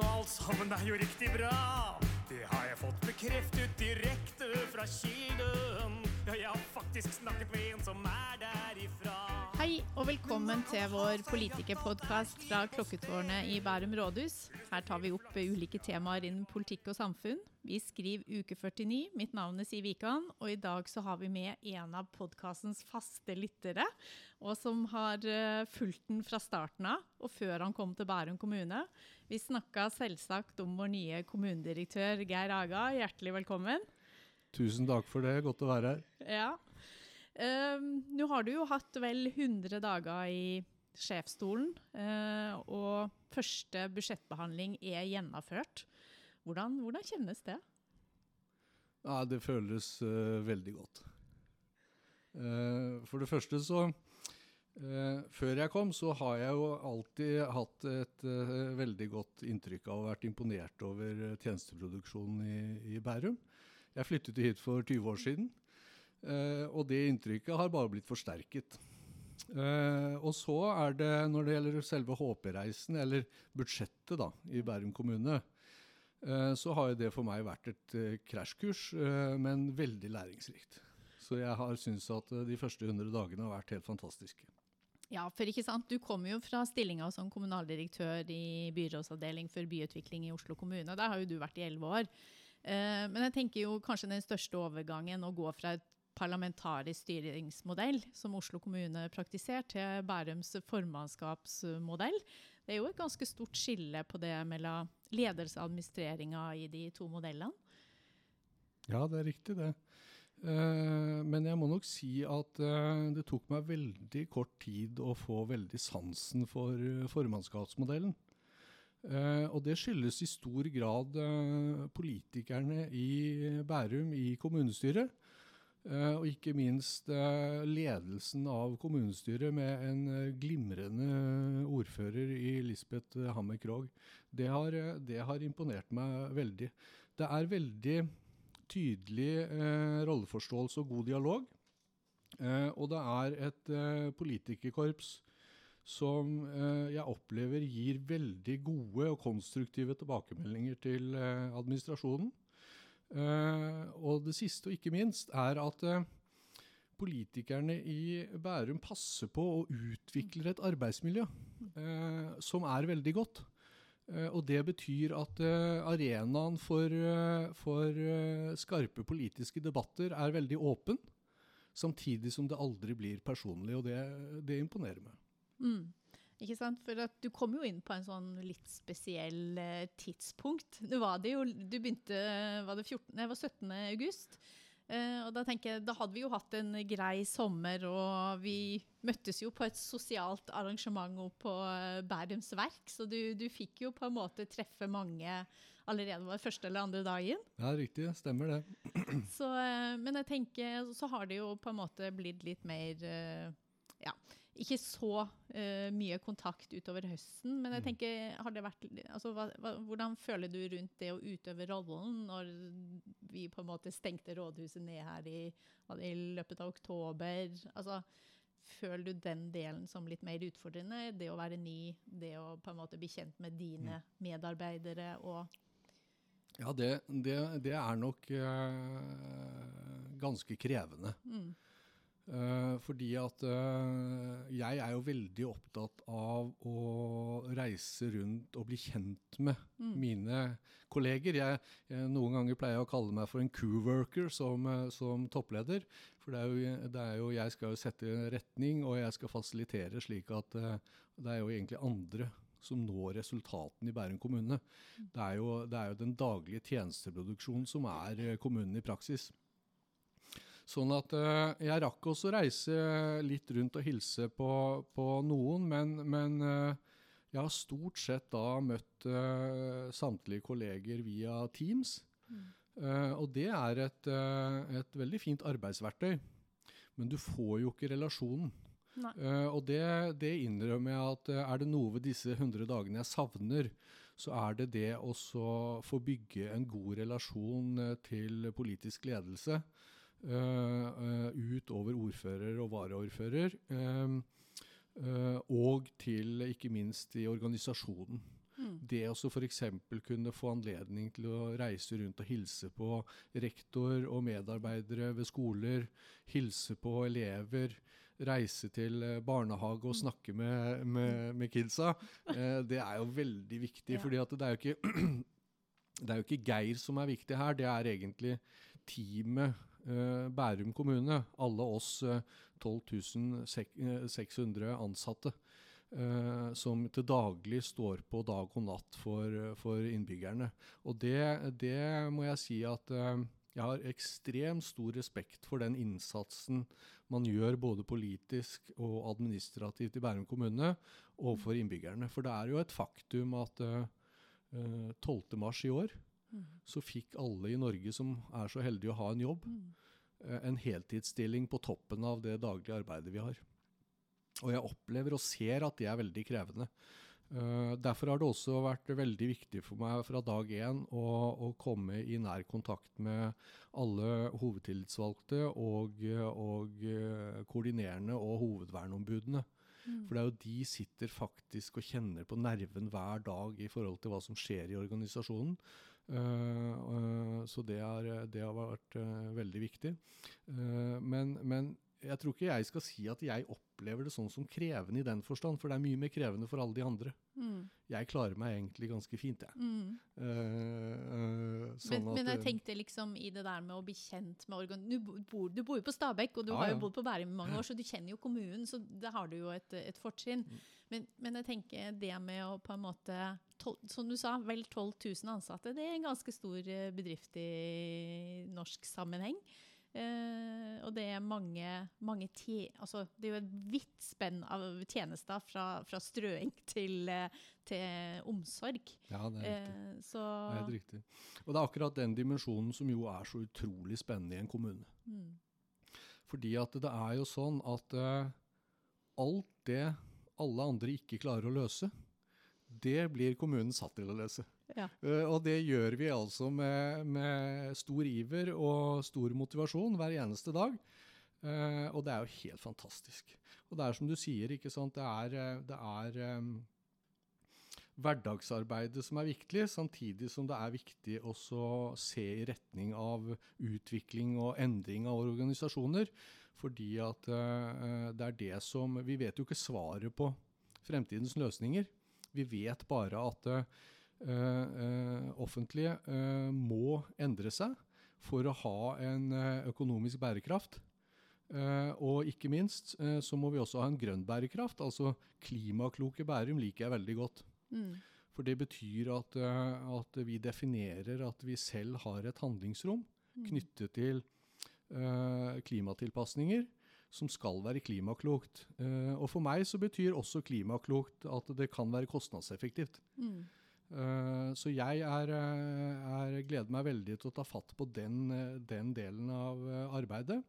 og alt sammen er jo riktig bra. Det har jeg fått bekreftet direkte fra kilden. Ja, jeg har faktisk snakket med en som er derifra. Hei og velkommen til vår politikerpodkast fra Klokketårnet i Bærum rådhus. Her tar vi opp ulike temaer innen politikk og samfunn. Vi skriver uke 49. Mitt navn er Siv Wikan, og i dag så har vi med en av podkastens faste lyttere, og som har eh, fulgt den fra starten av og før han kom til Bærum kommune. Vi snakka selvsagt om vår nye kommunedirektør Geir Aga. Hjertelig velkommen. Tusen takk for det. Godt å være her. Ja. Um, Nå har du jo hatt vel 100 dager i sjefsstolen, uh, og første budsjettbehandling er gjennomført. Hvordan, hvordan kjennes det? Ja, det føles uh, veldig godt. Uh, for det første så Før jeg kom, så har jeg jo alltid hatt et veldig godt inntrykk av å vært imponert over tjenesteproduksjonen i, i Bærum. Jeg flyttet hit for 20 år siden. Uh, og det inntrykket har bare blitt forsterket. Uh, og så er det, når det gjelder selve HP-reisen, eller budsjettet da, i Bærum kommune, uh, så har det for meg vært et krasjkurs, men veldig læringsrikt. Så jeg har syntes at de første 100 dagene har vært helt fantastiske. Ja, for ikke sant, Du kommer jo fra stillinga som kommunaldirektør i byrådsavdeling for byutvikling i Oslo kommune. Der har jo du vært i elleve år. Men jeg tenker jo kanskje den største overgangen å gå fra et parlamentarisk styringsmodell som Oslo kommune praktiserte, til Bærums formannskapsmodell. Det er jo et ganske stort skille på det mellom ledelse og administreringa i de to modellene. Ja, det er riktig, det. Eh, men jeg må nok si at eh, det tok meg veldig kort tid å få veldig sansen for eh, formannskapsmodellen. Og det skyldes i stor grad politikerne i Bærum i kommunestyret og ikke minst eh, ledelsen av kommunestyret med en eh, glimrende ordfører i Lisbeth Hammer Krogh. Det, det, har imponert meg veldig. Det er veldig tydelig rolleforståelse og god dialog. og det er et politikerkorps som jeg opplever gir veldig gode og konstruktive tilbakemeldinger til administrasjonen. Uh, og det siste, og ikke minst, er at uh, politikerne i Bærum passer på å utvikle et arbeidsmiljø uh, som er veldig godt. og det betyr at arenaen for, for skarpe politiske debatter er veldig åpen, samtidig som det aldri blir personlig, og det, det imponerer meg. Mm. Ikke sant? For du kom jo inn på en sånn litt spesiell eh, tidspunkt. Det jo, Du begynte var det 14, nei, var 17. august. Eh, og da tenker jeg, da hadde vi jo hatt en grei sommer, og vi møttes jo på et sosialt arrangement opp på eh, Bærums Verk. Så du, du, fikk jo på en måte treffe mange allerede var første eller andre dagen. Ja, riktig. Stemmer det. Så, men jeg tenker, så har det jo på en måte blitt litt mer ja, ikke så uh, mye kontakt utover høsten. Men jeg mm. tenker, har det vært, altså, hva, hva, hvordan føler du rundt det å utøve rollen når vi på en måte stengte rådhuset ned her i, i løpet av oktober? Altså, Føler du den delen som litt mer utfordrende? Det å være ny, det å på en måte bli kjent med dine mm. medarbeidere og Ja, det, det, det er nok uh, ganske krevende. Mm. Uh, fordi at uh, jeg er jo veldig opptatt av å reise rundt og bli kjent med mm. mine kolleger. Jeg, jeg, noen ganger pleier jeg å kalle meg for en crew-worker som, som, toppleder. For det er, jo, det er, jo, jeg skal jo sette retning, og jeg skal fasilitere slik at det er jo egentlig andre som når resultatene i Bærum kommune. Mm. Det, er jo, det er jo den daglige tjenesteproduksjonen som er kommunen i praksis. Sånn at uh, jeg rakk også å reise litt rundt og hilse på, på noen, men, men uh, jeg har stort sett da møtt uh, samtlige kolleger via Teams. Mm. og det er et, et, veldig fint arbeidsverktøy, men du får jo ikke relasjonen. Og det, det, innrømmer jeg at er det noe ved disse 100 dagene jeg savner, så er det det å få bygge en god relasjon til politisk ledelse. Uh, utover ordfører og varaordfører. Uh, og til ikke minst i organisasjonen. Mm. Det å f.eks. kunne få anledning til å reise rundt og hilse på rektor og medarbeidere ved skoler, hilse på elever, reise til eh, barnehage og Mm. snakke med, med, med kidsa, eh, det er jo veldig viktig. Ja. fordi det er jo ikke det er jo ikke Geir som er viktig her, det er egentlig teamet eh, Bærum kommune. Alle oss eh, 12 600 ansatte eh, som til daglig står på dag og natt for, for innbyggerne. Og det, det må jeg si at eh, jeg har ekstremt stor respekt for den innsatsen man gjør både politisk og administrativt i Bærum kommune overfor innbyggerne. For det er jo et faktum at eh, eh, 12. mars i år Mm. så fikk alle i Norge som er så heldige å ha en jobb, Mm. eh, en heltidsstilling på toppen av det daglige arbeidet vi har. Og jeg opplever og ser at det er veldig krevende. Eh, derfor har det også vært veldig viktig for meg fra dag én å, å komme i nær kontakt med alle hovedtillitsvalgte og, og eh, koordinerende og hovedverneombudene. Mm. For det er jo de sitter faktisk og kjenner på nerven hver dag i forhold til hva som skjer i organisasjonen. Eh, eh, så det, er, det har vært eh, veldig viktig. Eh, men, men jeg tror ikke jeg skal si at jeg opplever det sånn som krevende i den forstand, for det er mye mer krevende for alle de andre. Mm. Jeg klarer meg egentlig ganske fint, jeg. Mm. Eh, eh, sånn Men, men jeg eh, tenkte liksom i det der med å bli kjent med organ... Du bor, du bor jo på Stabekk, og du Ja, har jo bodd på Bærum i mange år, så du kjenner jo kommunen, så der har du jo et, et fortrinn. Mm. Men, men jeg tenker det med å på en måte Som du sa, vel 12 000 ansatte. Det er en ganske stor eh, bedrift i norsk sammenheng. Uh, og det er mange, mange altså Det er jo et vidt spenn av tjenester fra, fra strøing til, eh, til omsorg. Ja, det er riktig. Uh, så Det er helt riktig. Og det er akkurat den dimensjonen som jo er så utrolig spennende i en kommune. mm, Fordi at det er jo sånn at uh, alt det alle andre ikke klarer å løse, det blir kommunen satt til å løse. Ja. Eh, og det gjør vi altså med, med stor iver og stor motivasjon hver eneste dag. Eh, og det er jo helt fantastisk. Og det er som du sier, ikke sant, det er, eh, det er um, hverdagsarbeidet som er viktig, samtidig som det er viktig også å se i retning av utvikling og endring av organisasjoner. Fordi at eh, det er det som Vi vet jo ikke svaret på fremtidens løsninger. Vi vet bare at uh, offentlige må endre seg for å ha en økonomisk bærekraft. Og ikke minst så må vi også ha en grønn bærekraft. Altså klimakloke Bærum liker jeg veldig godt. Mm. For det betyr at, at vi definerer at vi selv har et handlingsrom Mm. knyttet til klimatilpasninger som skal være klimaklokt. Eh, og for meg så betyr også klimaklokt at det kan være kostnadseffektivt. Mm. Eh, så jeg er, eh, er, gleder meg veldig til å ta fatt på den, eh, den delen av eh, arbeidet.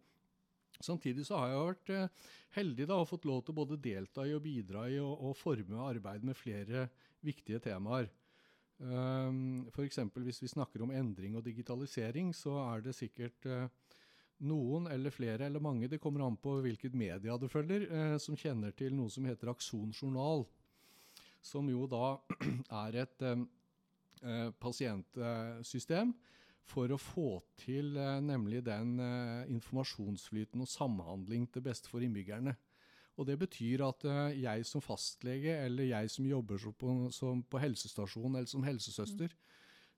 Samtidig så har jeg vært eh, heldig da, og fått lov til å både delta i og bidra i og, og forme arbeid med flere viktige temaer. F.eks. hvis vi snakker om endring og digitalisering, så er det sikkert eh, noen eller flere eller mange, det kommer an på hvilket media du følger, eh, som kjenner til noe som heter Akson journal. Som jo da er et eh, eh, pasientsystem for å få til eh, nemlig den eh, informasjonsflyten og samhandling til beste for innbyggerne. Og det betyr at eh, jeg som fastlege, eller jeg som jobber på, som på helsestasjon eller som helsesøster,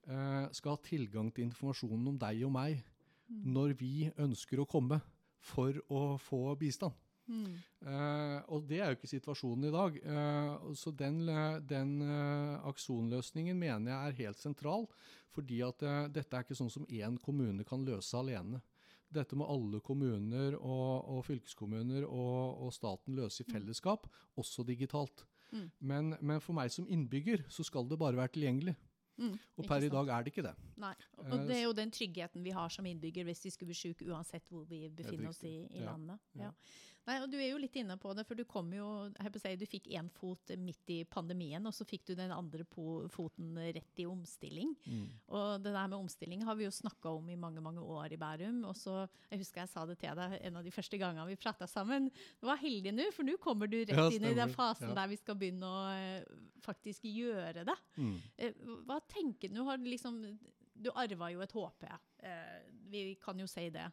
eh, skal ha tilgang til informasjonen om deg og meg når vi ønsker å komme for å få bistand. Mm. Eh, og det er jo ikke situasjonen i dag. Eh, så den, eh, den eh, aksonløsningen mener jeg er helt sentral, fordi at dette er ikke sånn som én kommune kan løse alene. Dette må alle kommuner og, og fylkeskommuner og, og staten løse i fellesskap, også digitalt. Mm. Men, men for meg som innbygger så skal det bare være tilgjengelig. Mm. Og per i dag er det ikke det. Nei. Og Eh, det er jo den tryggheten vi har som innbygger hvis vi skulle bli syke, uansett hvor vi befinner oss i, i landet. ja. Ja. Nei, og Du er jo litt inne på det, for du kom jo, si, du fikk én fot midt i pandemien, og så fikk du den andre foten rett i omstilling. Mm. Og det der med omstilling har vi jo snakka om i mange mange år i Bærum. og så, Jeg husker jeg sa det til deg en av de første gangene vi prata sammen. Du var heldig nå, for nå kommer du rett Ja, inn i den fasen Ja. der vi skal begynne å eh, faktisk gjøre det. Mm. Eh, Hva tenker du? Har du liksom, du arva jo et HP, eh, vi kan jo si det.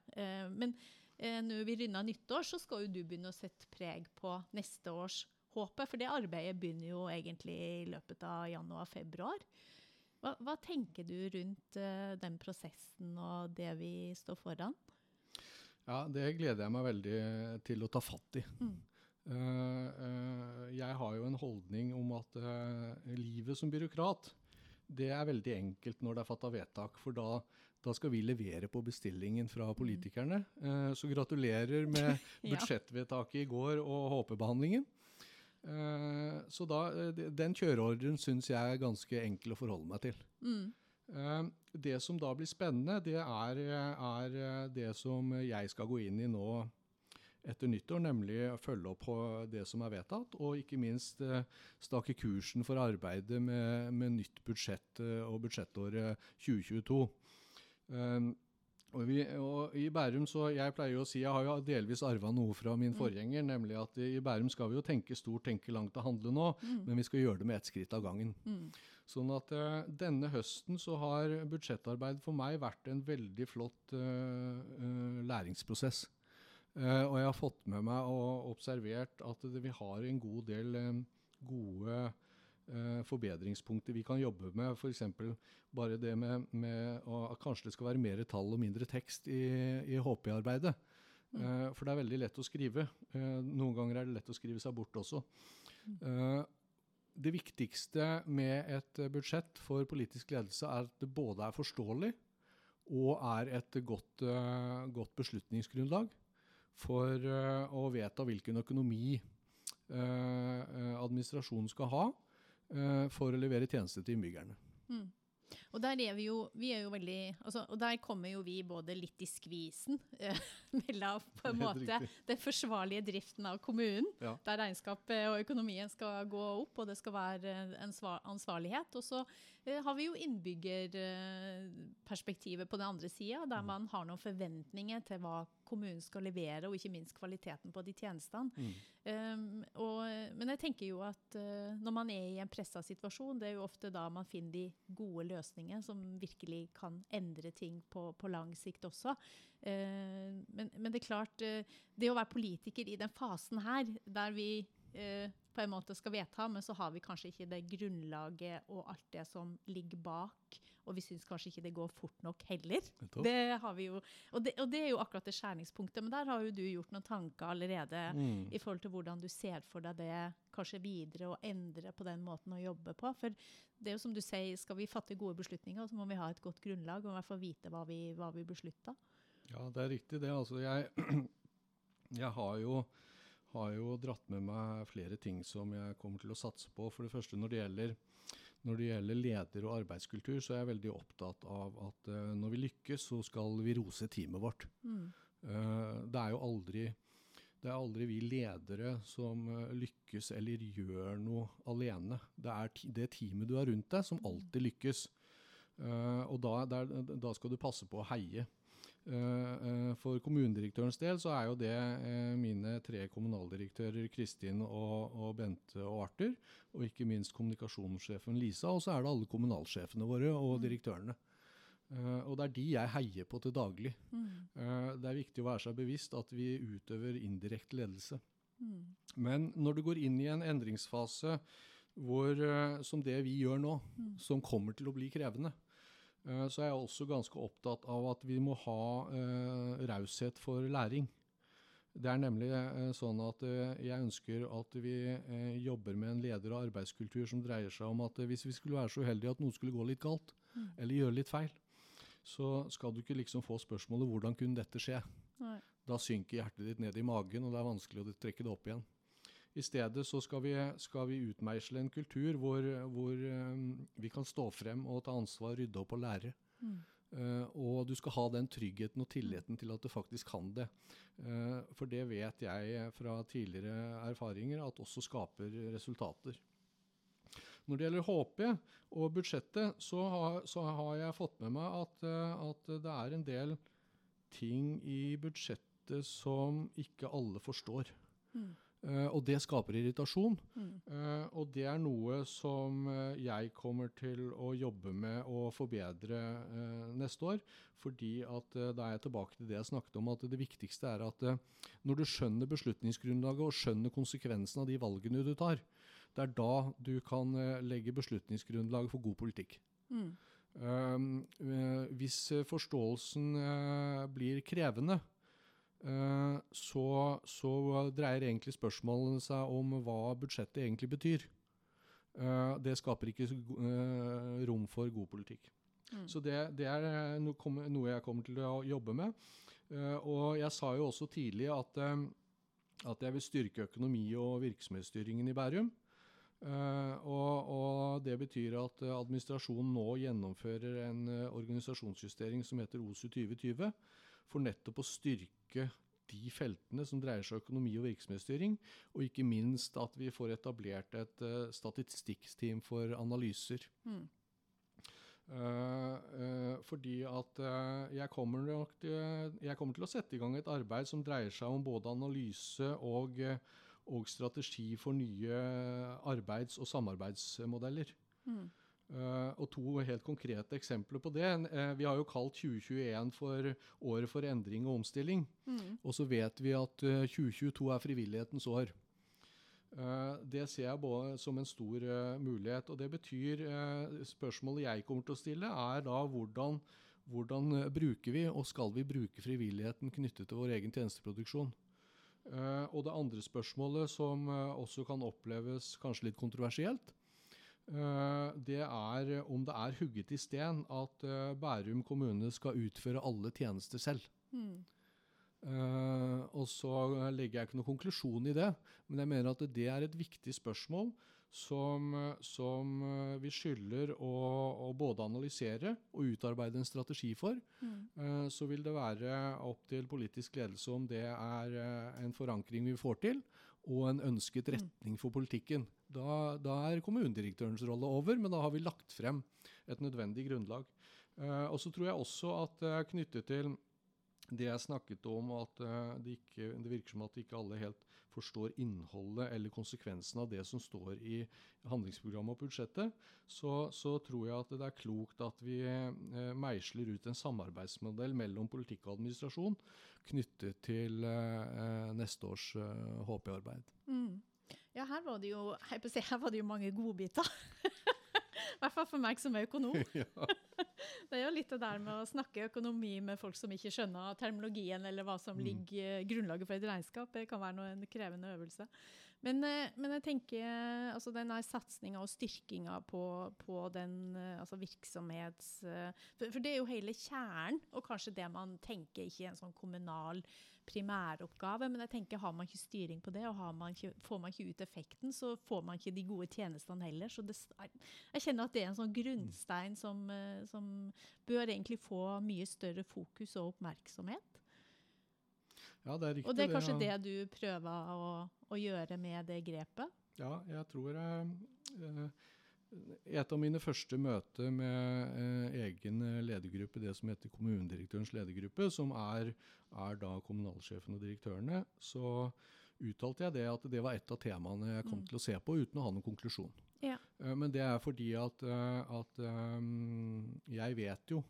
Men eh, når vi runder nyttår, så skal jo du begynne å sette preg på neste års håpet, For det arbeidet begynner jo egentlig i løpet av januar-februar. Hva, hva tenker du rundt eh, den prosessen og det vi står foran? Ja, det gleder jeg meg veldig til å ta fatt i. Mm. Uh, uh, jeg har jo en holdning om at uh, livet som byråkrat, det er veldig enkelt når det er fatta vedtak. For da, da skal vi levere på bestillingen fra politikerne. Eh, så gratulerer med budsjettvedtaket i går og HP-behandlingen. Eh, så da, eh, den kjøreordren syns jeg er ganske enkel å forholde meg til. Mm. Det som da blir spennende, det er, er det som jeg skal gå inn i nå etter nyttår, nemlig å følge opp på det som er vedtatt, og ikke minst stake kursen for arbeidet med, med nytt budsjett og budsjettåret 2022. Um, og, vi, og I Bærum så jeg pleier jo å si, jeg har jo delvis arva noe fra min forgjenger, nemlig at i Bærum skal vi jo tenke stort, tenke langt og handle nå, men vi skal gjøre det med ett skritt av gangen. Mm. Sånn at uh, denne høsten så har budsjettarbeidet for meg vært en veldig flott uh, uh, læringsprosess. Og jeg har fått med meg og observert at det, vi har en god del gode forbedringspunkter vi kan jobbe med. F.eks. bare det med, med å, at kanskje det skal være mer tall og mindre tekst i, i HP-arbeidet. Eh, for det er veldig lett å skrive. Eh, noen ganger er det lett å skrive seg bort også. Eh, det viktigste med et eh, budsjett for politisk ledelse er at det både er forståelig og er et godt, eh, godt beslutningsgrunnlag for eh, å vedta hvilken økonomi eh, eh, administrasjonen skal ha eh, for å levere tjenester til innbyggerne. Mm. Og der er vi jo, vi er jo veldig, altså, og der kommer jo vi både litt i skvisen eh, mellom på en måte den forsvarlige driften av kommunen, Ja. der regnskapet og økonomien skal gå opp, og det skal være eh, en ansvarlighet. Og så eh, har vi jo innbyggerperspektivet på den andre sida, der man har noen forventninger til hva kommunen skal levere, og ikke minst kvaliteten på de tjenestene. Mm. Um, og, men jeg tenker jo at uh, når man er i en pressa situasjon, det er jo ofte da man finner de gode løsningene som virkelig kan endre ting på, på lang sikt også. Uh, men, men det er klart, uh, det å være politiker i den fasen her, der vi på en måte skal vedta, men så har vi kanskje ikke det grunnlaget og alt det som ligger bak, og vi syns kanskje ikke det går fort nok heller. Det har vi jo, og det, og det er jo akkurat det skjæringspunktet, men der har jo du gjort noen tanker allerede Mm. i forhold til hvordan du ser for deg det kanskje videre og endre på den måten å jobbe på. For det er jo som du sier, skal vi fatte gode beslutninger, så må vi ha et godt grunnlag og i hvert fall vite hva vi, hva vi beslutter. Ja, det er riktig det. Altså, jeg, jeg har, jo, har jo dratt med meg flere ting som jeg kommer til å satse på. For det første når det gjelder, når det gjelder leder- og arbeidskultur, så er jeg veldig opptatt av at uh, når vi lykkes, så skal vi rose teamet vårt. Eh, det er jo aldri det er aldri vi ledere som eh, lykkes eller gjør noe alene. Det er det teamet du har rundt deg, som alltid lykkes. Og da, der, da skal du passe på å heie. Eh, eh, for kommunedirektørens del så er jo det eh, mine tre kommunaldirektører Kristin og, og Bente og Arthur, og ikke minst kommunikasjonssjefen Lisa, og så er det alle kommunalsjefene våre og direktørene. Uh, og det er de jeg heier på til daglig. Eh, det er viktig å være seg bevisst at vi utøver indirekte ledelse. Men når du går inn i en endringsfase hvor, uh, som det vi gjør nå, som kommer til å bli krevende, så er jeg også ganske opptatt av at vi må ha eh, raushet for læring. Det er nemlig eh, sånn at eh, jeg ønsker at vi eh, jobber med en leder- og arbeidskultur som dreier seg om at eh, hvis vi skulle være så uheldige at noe skulle gå litt galt, eller gjøre litt feil, så skal du ikke liksom få spørsmålet 'hvordan kunne dette skje'? Nei. Da synker hjertet ditt ned i magen, og det er vanskelig å trekke det opp igjen. I stedet så skal vi, skal vi utmeisle en kultur hvor, hvor eh, vi kan stå frem og ta ansvar, rydde opp og lære. Eh, og du skal ha den tryggheten og tilliten til at du faktisk kan det. Uh, for det vet jeg fra tidligere erfaringer at også skaper resultater. Når det gjelder HP og budsjettet, så har, så har jeg fått med meg at, eh, at, det er en del ting i budsjettet som ikke alle forstår. Mm. Uh, og det skaper irritasjon. Mm. Uh, og det er noe som uh, jeg kommer til å jobbe med å forbedre neste år. Fordi at da er jeg tilbake til det jeg snakket om, at det viktigste er at når du skjønner beslutningsgrunnlaget og skjønner konsekvensen av de valgene du tar, det er da du kan legge beslutningsgrunnlaget for god politikk. Mm. hvis forståelsen blir krevende, Eh, så, så, dreier egentlig spørsmålene seg om hva budsjettet egentlig betyr. Eh, det skaper ikke eh, rom for god politikk. Mm. Så det, det er noe jeg kommer til å jobbe med. Og jeg sa jo også tidlig at, at jeg vil styrke økonomi- og virksomhetsstyringen i Bærum. Uh, og, og, Det betyr at administrasjonen nå gjennomfører en uh, organisasjonsjustering som heter OSU 2020, for nettopp å styrke de feltene som dreier seg om økonomi og virksomhetsstyring, og ikke minst at vi får etablert et uh, statistikksteam for analyser. Mm. Uh, uh, fordi at jeg kommer, til, jeg, kommer til, å sette i gang et arbeid som dreier seg om både analyse og, og strategi for nye arbeids- og samarbeidsmodeller. Mm. Uh, og to helt konkrete eksempler på det. Uh, vi har jo kalt 2021 for året for endring og omstilling. Mm. Og så vet vi at uh, eh, 2022 er frivillighetens år. det ser jeg både som en stor mulighet. Og det betyr Spørsmålet jeg kommer til å stille, er da hvordan, hvordan bruker vi, og skal vi bruke frivilligheten knyttet til vår egen tjenesteproduksjon? og det andre spørsmålet, som også kan oppleves kanskje litt kontroversielt, Eh, det er om det er hugget i sten at eh, Bærum kommune skal utføre alle tjenester selv. Mm. Uh, og så legger jeg ikke noen konklusjon i det, men jeg mener at det er et viktig spørsmål som, som vi skylder å, å, både analysere og utarbeide en strategi for. Mm. Uh, så vil det være opp til politisk ledelse om det er en forankring vi får til, og en ønsket mm. retning for politikken. Da, da, er kommunedirektørens rolle over, men da har vi lagt frem et nødvendig grunnlag. Uh, og så tror jeg også at er knyttet til det jeg snakket om, at uh, det, ikke, det, virker som at ikke alle helt forstår innholdet eller konsekvensen av det som står i handlingsprogrammet og budsjettet, så, så tror jeg at det er klokt at vi meisler ut en samarbeidsmodell mellom politikk og administrasjon knyttet til neste års HP-arbeid. Mm. Ja, her var det jo, si, her var det jo mange godbiter. I hvert fall for meg som er økonom. det er jo litt det der med å snakke økonomi med folk som ikke skjønner termologien eller hva som mm. ligger grunnlaget for et regnskap. Det kan være noe, en krevende øvelse. Men, eh, men jeg tenker altså denne satsinga og styrkinga på, på, den eh, altså virksomhets... Eh, for, for, det er jo hele kjernen, og kanskje det man tenker ikke i en sånn kommunal primæroppgave, men jeg tenker har man ikke styring på det, og man ikke, får man ikke ut effekten, så får man ikke de gode tjenestene heller. Så det, jeg kjenner at det er en sånn grunnstein som, som bør egentlig få mye større fokus og oppmerksomhet. Ja, det er riktig. Og det er kanskje det, ja. det du prøver å, å, gjøre med det grepet? Ja, jeg tror eh, eh Et av mine første møter med eh, egen ledergruppe, det som heter kommunedirektørens ledergruppe, som er, er da kommunalsjefen og direktørene, så uttalte jeg det at det var et av temaene jeg kom mm. til å se på, uten å ha noen konklusjon. Ja. Eh, men det er fordi at, eh, at um, jeg vet jo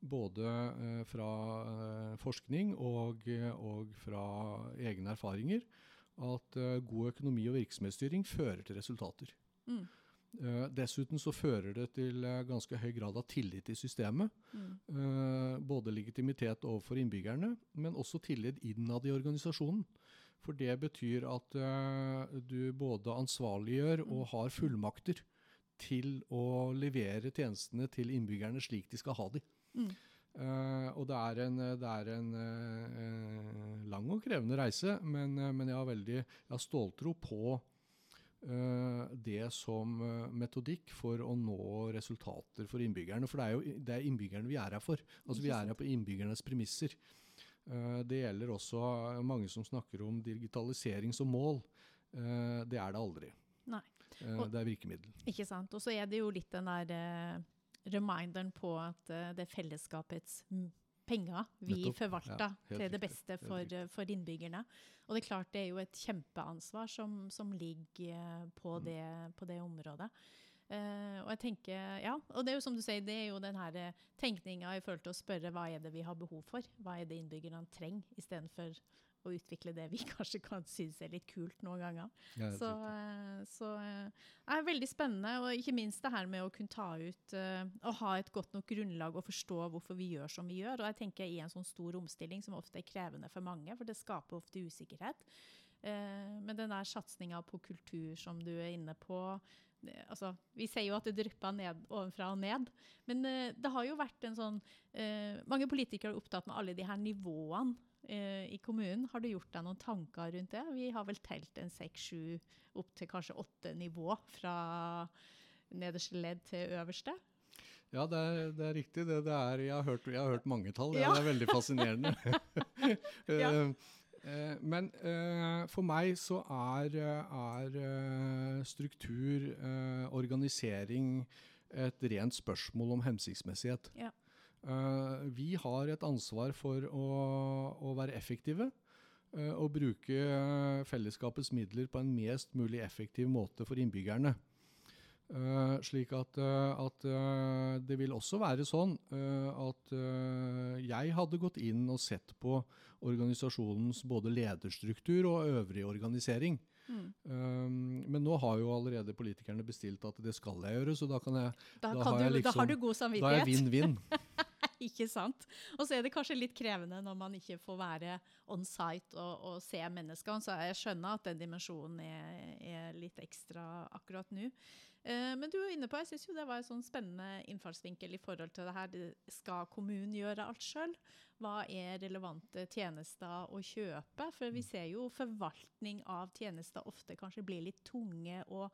både eh, fra eh, forskning og, og, fra egne erfaringer, at eh, god økonomi og virksomhetsstyring fører til resultater. Mm. Uh, dessuten så fører det til uh, ganske høy grad av tillit i systemet. Mm. Uh, både legitimitet overfor innbyggerne, men også tillit innad i organisasjonen. For det betyr at du både ansvarliggjør mm. og har fullmakter til å levere tjenestene til innbyggerne slik de skal ha dem. Mm. Uh, og det er en, det er en uh, lang og krevende reise, men, uh, men jeg har veldig jeg har ståltro på, eh, det som eh, metodikk for å nå resultater for innbyggerne. For det er jo det er innbyggerne vi er her for. Altså Vi er her på innbyggernes premisser. Eh, det gjelder også mange som snakker om digitalisering som mål. Eh, det er det aldri. Nei. Eh, Og- det er virkemiddel. Ikke sant. Og så er det jo litt den der eh, reminderen på at eh, det er fellesskapets penger vi Nettopp. forvalter Ja, til det beste for, for innbyggerne. Og det er klart det er jo et kjempeansvar som, som ligger eh, på, Mm. det, på det området. Uh, og jeg tenker, ja, og det er jo som du sier, det er jo den her eh, tenkninga i forhold til å spørre hva er det vi har behov for? Hva er det innbyggerne trenger, istedenfor å utvikle det vi kanskje kan synes er litt kult noen ganger. Ja, Så, eh, så eh, det er veldig spennende, og ikke minst det her med å kunne ta ut eh, og ha et godt nok grunnlag og forstå hvorfor vi gjør som vi gjør. Og jeg tenker i en sånn stor omstilling som ofte er krevende for mange, for det skaper ofte usikkerhet. Eh, men den der satsinga på kultur som du er inne på altså, Vi sier jo at det drypper ned ovenfra og ned, men eh, det har jo vært en sånn eh, Mange politikere er opptatt med alle de her nivåene eh, i kommunen. Har du gjort deg noen tanker rundt det? Vi har vel telt en seks-sju, opp til kanskje åtte nivå fra nederste ledd til øverste. Ja, det er, det er riktig. Det, det er, jeg, har hørt, jeg har hørt mange tall. Ja. det er veldig fascinerende. Ja. Eh, eh, men eh, for meg så er, eh, er eh, struktur, eh, organisering, et rent spørsmål om hensiktsmessighet. Ja. Eh, vi har et ansvar for å, effektive. eh, og bruke eh, fellesskapets midler på en mest mulig effektiv måte for innbyggerne. Eh, slik at, at det vil også være sånn at jeg hadde gått inn og sett på organisasjonens både lederstruktur og øvrig organisering. Mm. Um, men nå har jo allerede politikerne bestilt at det skal jeg gjøre, så da, kan jeg, Da, Da kan har jeg du, da liksom- har du god da er jeg vinn-vinn. Ikke sant? Og så er det kanskje litt krevende når man ikke får være on site og, og se menneskene. Så jeg skjønner at den dimensjonen er, er litt ekstra akkurat nå. Eh, men du er inne på, jeg syns jo det var en sånn spennende innfallsvinkel i forhold til det her. Skal kommunen gjøre alt sjøl? Hva er relevante tjenester å kjøpe? For vi ser jo forvaltning av tjenester ofte kanskje blir litt tunge og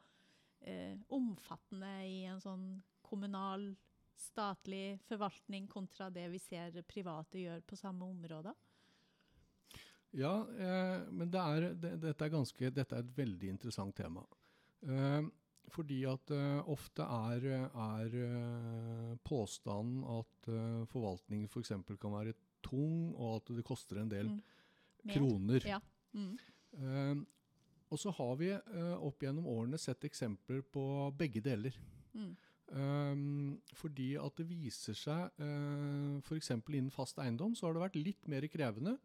eh, omfattende i en sånn kommunal statlig forvaltning kontra det vi ser private gjør på samme område? Ja, eh, men det er, det, dette, er ganske, dette er et veldig interessant tema. Eh, fordi at eh, ofte er, er eh, påstanden at eh, forvaltningen f.eks. kan være tung, og at det koster en del Mm. Kroner. Ja. Mm. Eh, og så har vi opp gjennom årene sett eksempler på begge deler. Mm. Um, fordi at det viser seg, uh, f.eks. innen fast eiendom, så har det vært litt mer krevende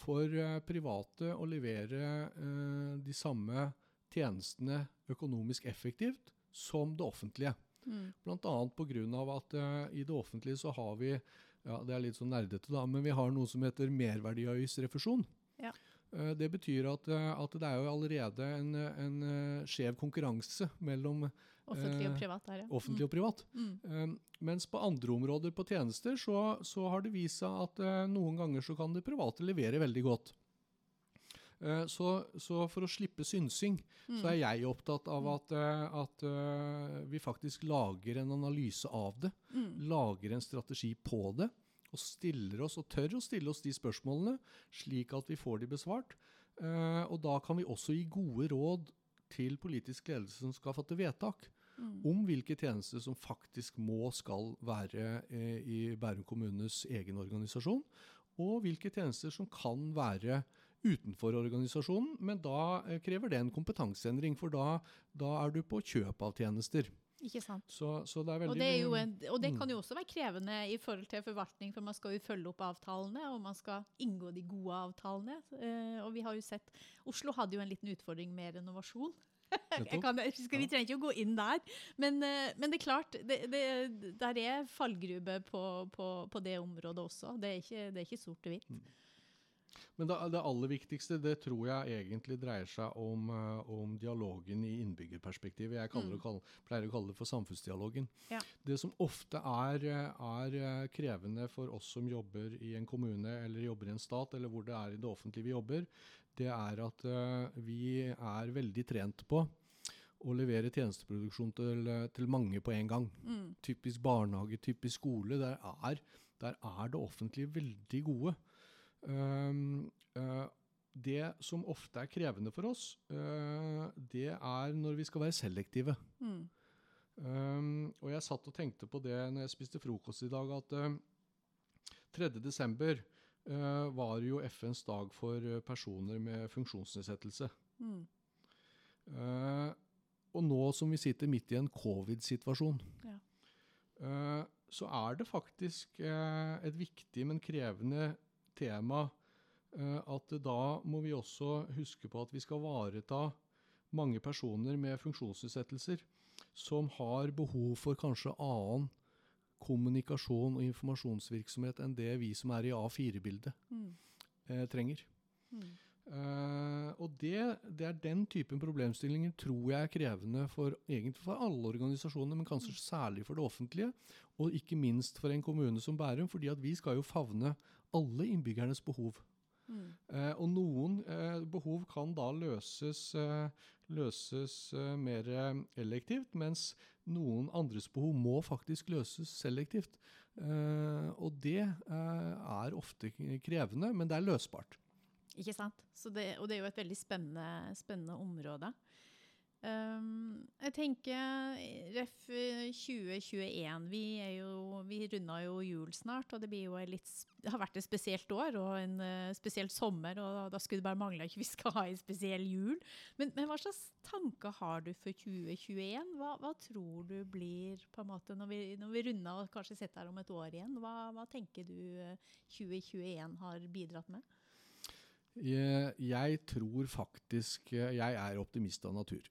for eh, private å levere eh, de samme tjenestene økonomisk effektivt som det offentlige. Mm. Bl.a. pga. at uh, i det offentlige så har vi ja, det er litt sånn nerdete, da, men vi har noe som heter merverdiavgiftsrefusjon. Ja. Eh, Det betyr at, eh, at det er jo allerede en, en eh, skjev konkurranse mellom Offentlig og Eh, privat Der, ja. offentlig og privat. Mm. Um, mens på andre områder på tjenester så, så har det vist seg at eh, noen ganger så kan det private levere veldig godt. Eh, så, så for å slippe synsing, Mm. så er jeg opptatt av at, eh, at eh, vi faktisk lager en analyse av det. Mm. Lager en strategi på det. Og stiller oss, og tør å stille oss de spørsmålene, slik at vi får de besvart. Eh, og da kan vi også gi gode råd til politisk ledelse som skal fatte vedtak Mm. om hvilke tjenester som faktisk må skal være eh, i Bærum kommunes egen organisasjon, og hvilke tjenester som kan være utenfor organisasjonen, men da eh, krever det en kompetanseendring, for da, da er du på kjøp av tjenester. Ikke sant. Så, så det Og det, en, og det Mm. kan jo også være krevende i forhold til forvaltning, for man skal jo følge opp avtalene, og man skal inngå de gode avtalene. Eh, og vi har jo sett Oslo hadde jo en liten utfordring med renovasjon. Kan, vi trenger ikke å gå inn der, men, eh, men det er klart, det, det, der er fallgrube på, på, på det området også. Det er ikke, det er ikke sort og hvitt. Men det, det aller viktigste det tror jeg egentlig dreier seg om, eh, om dialogen i innbyggerperspektivet. Jeg mm. det, pleier å kalle det for samfunnsdialogen. Ja. Det som ofte er, er eh, krevende for oss som jobber i en kommune eller jobber i en stat, eller hvor det er i det offentlige vi jobber, det er at eh, vi er veldig trent på å levere tjenesteproduksjon til, til mange på en gang. Mm. Typisk barnehage, typisk skole. Der er, der er det offentlige veldig gode. Um, eh, det som ofte er krevende for oss, eh, det er når vi skal være selektive. Mm. Um, og jeg satt og tenkte på det når jeg spiste frokost i dag, at uh, 3. desember uh, var jo FNs dag for personer med funksjonsnedsettelse. Mm. Uh, og nå som vi sitter midt i en covid-situasjon, Ja. uh, så er det faktisk et viktig, men krevende tema uh, at da må vi også huske på at vi skal vareta mange personer med funksjonsutsettelser som har behov for kanskje annen kommunikasjon og informasjonsvirksomhet enn det vi som er i A4-bildet, Mm. eh, trenger. Mm. Eh, og det, det er den typen problemstillinger tror jeg er krevende for, egentlig for alle organisasjoner, men kanskje særlig for det offentlige, og ikke minst for en kommune som Bærum, fordi at vi skal jo favne alle innbyggernes behov. Mm. Uh, og noen uh, behov kan da løses, løses mer elektivt, mens noen andres behov må faktisk løses selektivt. Og det er ofte krevende, men det er løsbart. Ikke sant? Det, og det er jo et veldig spennende, spennende område. Um, jeg tenker Ref 2021 Vi, er jo, vi runda jo jul snart, og det, litt, det har vært et spesielt år og en uh, spesiell sommer. Og da, skulle det bare mangle at vi skal ha en spesiell jul. Men, men hva slags tanker har du for 2021? Hva, hva tror du blir på en måte når vi, når vi runder og kanskje sitter her om et år igjen? Hva, hva tenker du eh, 2021 har bidratt med? Jeg, jeg tror faktisk eh, Jeg er optimist av natur.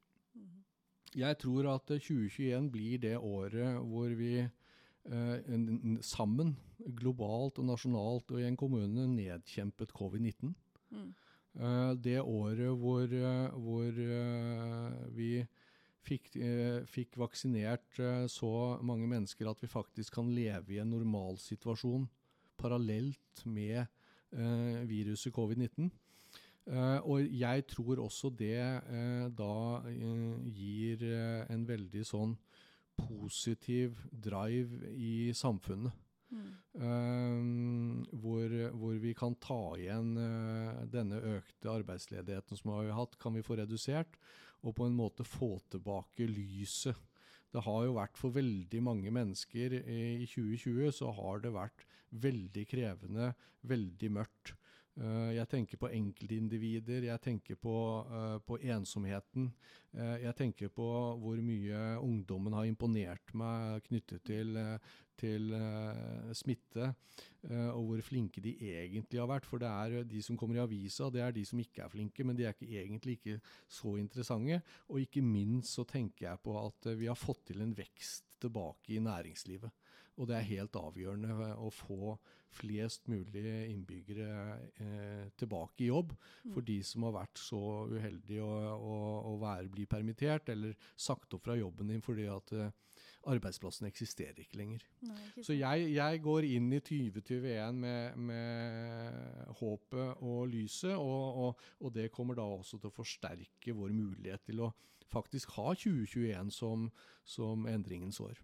Jeg tror at eh, 2021 blir det året hvor vi eh, sammen, globalt og nasjonalt og i en kommune, nedkjempet covid-19. Mm. Eh, det året hvor, eh, hvor eh, vi fikk, eh, fikk vaksinert eh, så mange mennesker at vi faktisk kan leve i en normalsituasjon parallelt med eh, viruset covid-19. Eh, og jeg tror også det eh, da eh, gir eh, en veldig sånn positiv drive i samfunnet. Mm. Eh, hvor, hvor vi kan ta igjen eh, denne økte arbeidsledigheten som vi har hatt, kan vi få redusert, og på en måte få tilbake lyset. Det har jo vært for veldig mange mennesker i 2020, så har det vært veldig krevende, veldig mørkt. Eh, jeg tenker på enkeltindivider, jeg tenker på, eh, på ensomheten. Eh, jeg tenker på hvor mye ungdommen har imponert meg knyttet til, til smitte, og hvor flinke de egentlig har vært. For det er de som kommer i avisa, det er de som ikke er flinke, men de er ikke, egentlig ikke så interessante. Og ikke minst så tenker jeg på at vi har fått til en vekst tilbake i næringslivet. Og det er helt avgjørende å få flest mulig innbyggere eh, tilbake i jobb. For de som har vært så uheldige å, å, å være, bli permittert eller sagt opp fra jobben din fordi at eh, arbeidsplassen eksisterer ikke lenger. Nei, ikke Så jeg, jeg går inn i 2021 med, med håpet og lyset, og, og, og det kommer da også til å forsterke vår mulighet til å faktisk ha 2021 som, som endringens år.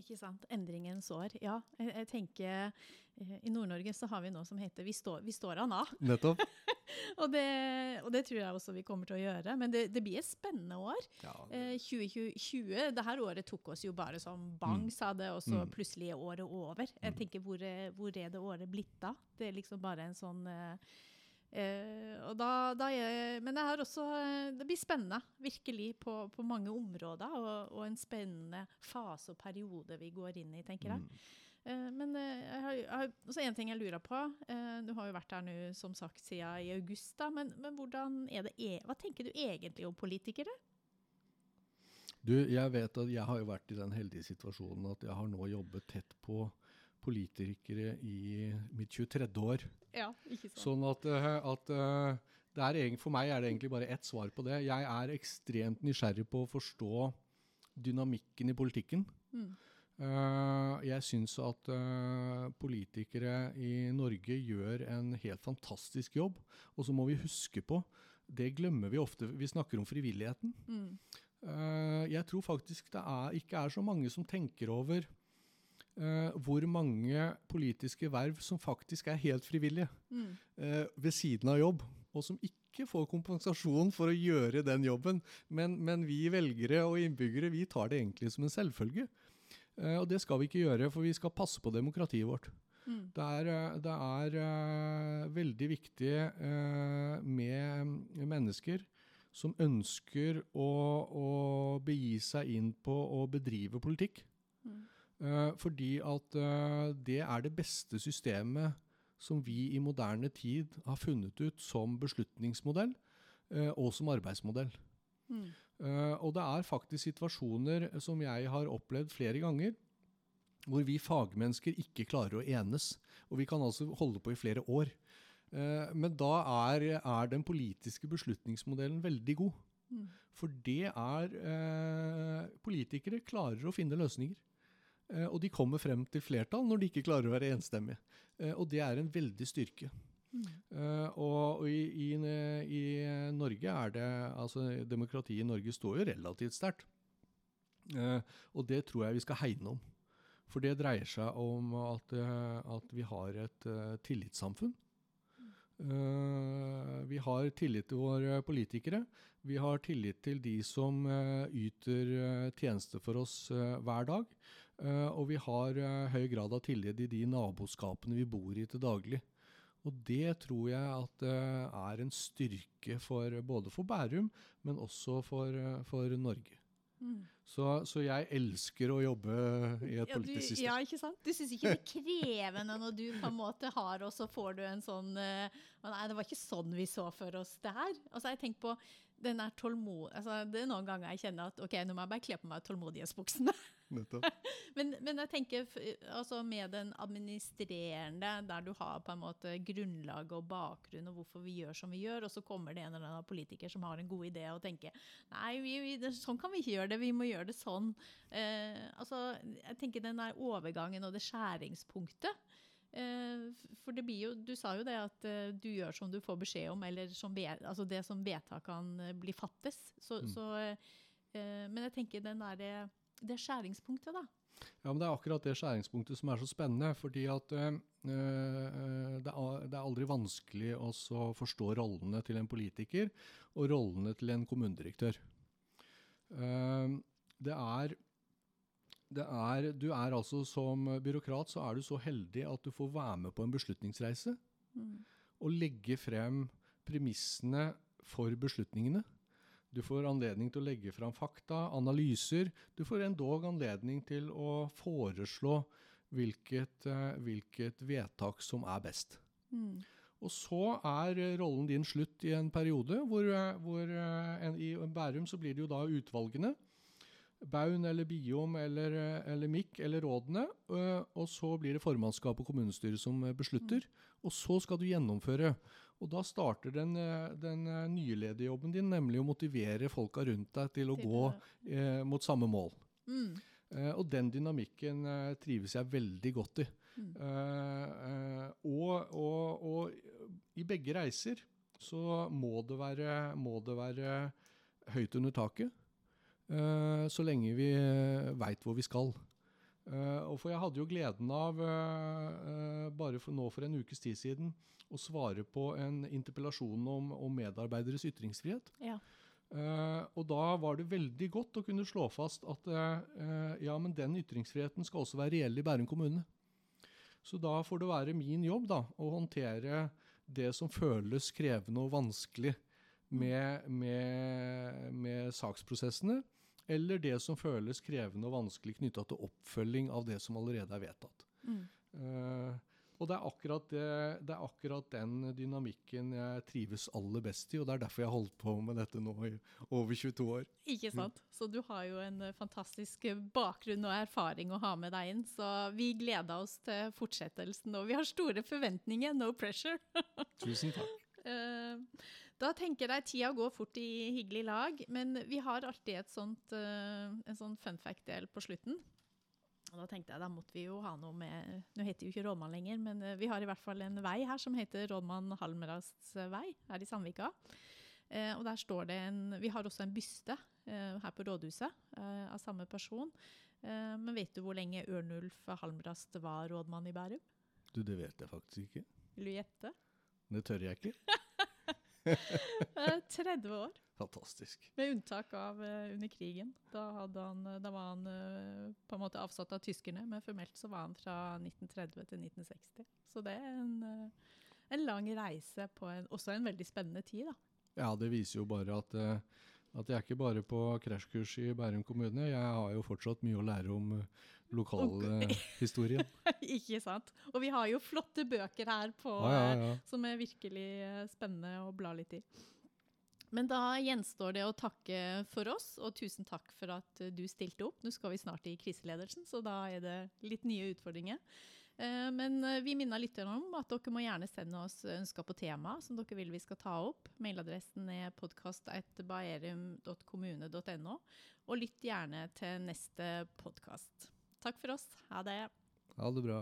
Ikke sant. Endringens år. Ja, jeg, jeg tenker eh, I Nord-Norge så har vi noe som heter Vi står, vi står an, av'. Nettopp. Og det, og det tror jeg også vi kommer til å gjøre. Men det, det blir et spennende år. Ja, Eh, 2020, det her året tok oss jo bare som bang, Mm. sa det, og så Mm. plutselig er året over. Jeg tenker, hvor hvor er det året blitt da? Det er liksom bare en sånn eh, eh, og da, da er, Men det er også eh, Det blir spennende, virkelig, på, på mange områder. Og, og en spennende fase og periode vi går inn i, tenker jeg. Mm. Eh, men jeg har, jeg har også en ting jeg lurer på. Eh, du har jo vært her nå, som sagt, siden i august. da, Men, men hvordan er det, e hva tenker du egentlig om politikere? Du, jeg vet at jeg har jo vært i den heldige situasjonen at jeg har nå jobbet tett på politikere i mitt 23. år. Ja, ikke sant? Sånn at, eh, at eh, det er egentlig, for meg er det egentlig bare ett svar på det. Jeg er ekstremt nysgjerrig på å forstå dynamikken i politikken. Mm. Eh, jeg syns at politikere i Norge gjør en helt fantastisk jobb. Og så må vi huske på, det glemmer vi ofte, vi snakker om frivilligheten. Mm. Jeg tror faktisk det er, ikke er så mange som tenker over eh, hvor mange politiske verv som faktisk er helt frivillige Mm. eh, ved siden av jobb, og som ikke får kompensasjon for å gjøre den jobben. Men, men vi velgere og innbyggere vi tar det egentlig som en selvfølge. Eh, og det skal vi ikke gjøre, for vi skal passe på demokratiet vårt. Mm. Det er, det er veldig viktig med mennesker som ønsker å, å begi seg inn på å bedrive politikk. Mm. Eh, fordi at eh, det er det beste systemet som vi i moderne tid har funnet ut som beslutningsmodell eh, og som arbeidsmodell. Mm. Og det er faktisk situasjoner som jeg har opplevd flere ganger, hvor vi fagmennesker ikke klarer å enes. Og vi kan altså holde på i flere år. Men da er, er den politiske beslutningsmodellen veldig god. Mm. For det er eh, Politikere klarer å finne løsninger. Eh, og de kommer frem til flertall når de ikke klarer å være enstemmige. Eh, og det er en veldig styrke. Mm. Eh, og og i, i, i Norge er det Altså, demokratiet i Norge står jo relativt sterkt. Og det tror jeg vi skal hegne om. For det dreier seg om at, at vi har et tillitssamfunn. Vi har tillit til våre politikere. Vi har tillit til de som yter tjenester tjeneste for oss hver dag. Eh, og vi har eh, høy grad av tillit i de naboskapene vi bor i til daglig. Og det tror jeg at eh, er en styrke for, både for Bærum, men også for, for Norge. Mm. Så, så jeg elsker å jobbe i et Ja, politisk system. ja, ikke sant? Du syns ikke det er krevende når du på en måte har, og så får du en sånn Nei, det var ikke sånn vi så for oss det her. Altså, jeg tenker på den er tålmod... Altså, det er noen ganger jeg kjenner at ok, nå må jeg bare kle på meg tålmodighetsbuksene. Men, men jeg tenker altså med den administrerende, der du har på en måte grunnlag og bakgrunn og hvorfor vi gjør som vi gjør, og så kommer det en eller annen politiker som har en god idé og tenker nei, vi, vi, det, sånn kan vi ikke gjøre det, vi må gjøre det sånn. Eh, altså, jeg tenker den der overgangen og det skjæringspunktet. Eh, for det blir jo, du sa jo det at eh, du gjør som du får beskjed om, eller som altså det som vedtakene kan eh, fattes. Så, Mm. så, men jeg tenker den der, det skjæringspunktet, da. Ja, men Det er akkurat det skjæringspunktet som er så spennende. fordi at eh, det, er, det er aldri vanskelig å forstå rollene til en politiker og rollene til en kommunedirektør. Uh, det er, er Du er altså som byråkrat så er du så heldig at du får være med på en beslutningsreise Mm. og legge frem premissene for beslutningene. Du får anledning til å legge frem fakta, analyser. Du får endog anledning til å foreslå hvilket, eh, hvilket vedtak som er best. Mm. Og så er rollen din slutt i en periode hvor, eh, hvor eh, en, i Bærum så blir det jo da utvalgene. Baun eller Biom eller, eh, eller MIK eller rådene. eh, Og så blir det formannskap og kommunestyre som eh, beslutter. Og så skal du gjennomføre. Og da starter den, den nye lederjobben din, nemlig å motivere folka rundt deg til å Til gå eh, mot samme mål. Mm. Eh, og den dynamikken eh, trives jeg veldig godt i. Mm. Og, og, og i begge reiser så må det være, må det være høyt under taket. Eh, så lenge vi veit hvor vi skal. Eh, og for jeg hadde jo gleden av, eh, eh, bare for nå for en ukes tid siden, å svare på en interpellasjon om, om medarbeideres ytringsfrihet. Ja. Uh, og da var det veldig godt å kunne slå fast at uh, eh, ja, men den ytringsfriheten skal også være reell i Bærum kommune. Så da får det være min jobb da, å håndtere det som føles krevende og vanskelig med, med, med saksprosessene, eller det som føles krevende og vanskelig knytta til oppfølging av det som allerede er vedtatt. Mm. Uh, og det er, akkurat det, det er akkurat den dynamikken jeg trives aller best i, og det er derfor jeg har holdt på med dette nå i over 22 år. Ikke sant? Så du har jo en eh, fantastisk eh, bakgrunn og erfaring å ha med deg inn. Så vi gleder oss til fortsettelsen, og vi har store forventninger. No pressure. Tusen takk. Eh, Da tenker jeg tida går fort i hyggelig lag, men vi har alltid et sånt, eh, en sånn fun fact-del på slutten. Og da tenkte jeg da måtte vi jo ha noe med Nå heter jo ikke Rådmann lenger, men eh, vi har i hvert fall en vei her som heter Rådmann Halmerasts vei her i Sandvika. Eh, og der står det en Vi har også en byste eh, her på rådhuset eh, av samme person. Eh, men vet du hvor lenge Ørnulf Halmrast var rådmann i Bærum? Du, det vet jeg faktisk ikke. Vil du gjette? Det tør jeg ikke. Eh, 30 år. Fantastisk. Med unntak av uh, under krigen. Da, han, eh, da var han uh, på en måte avsatt av tyskerne, men formelt så var han fra 1930 til 1960. Så det er en, uh, en lang reise på en, også en veldig spennende tid, da. Ja, det viser jo bare at, eh, at jeg er ikke bare på krasjkurs i Bærum kommune. Jeg har jo fortsatt mye å lære om eh, lokalhistorien. Ikke sant? Og vi har jo flotte bøker her på, ah, ja, eh, ja. som er virkelig eh, spennende å bla litt i. Men da gjenstår det å takke for oss, og tusen takk for at eh, du stilte opp. Nå skal vi snart i kriseledelsen, så da er det litt nye utfordringer. Eh, Men eh, vi minner litt om at dere må gjerne sende oss ønsker på tema som dere vil vi skal ta opp. Mailadressen er podkast.baerum.kommune.no. Og lytt gjerne til neste podkast. Takk for oss. Ha det. Ha det bra.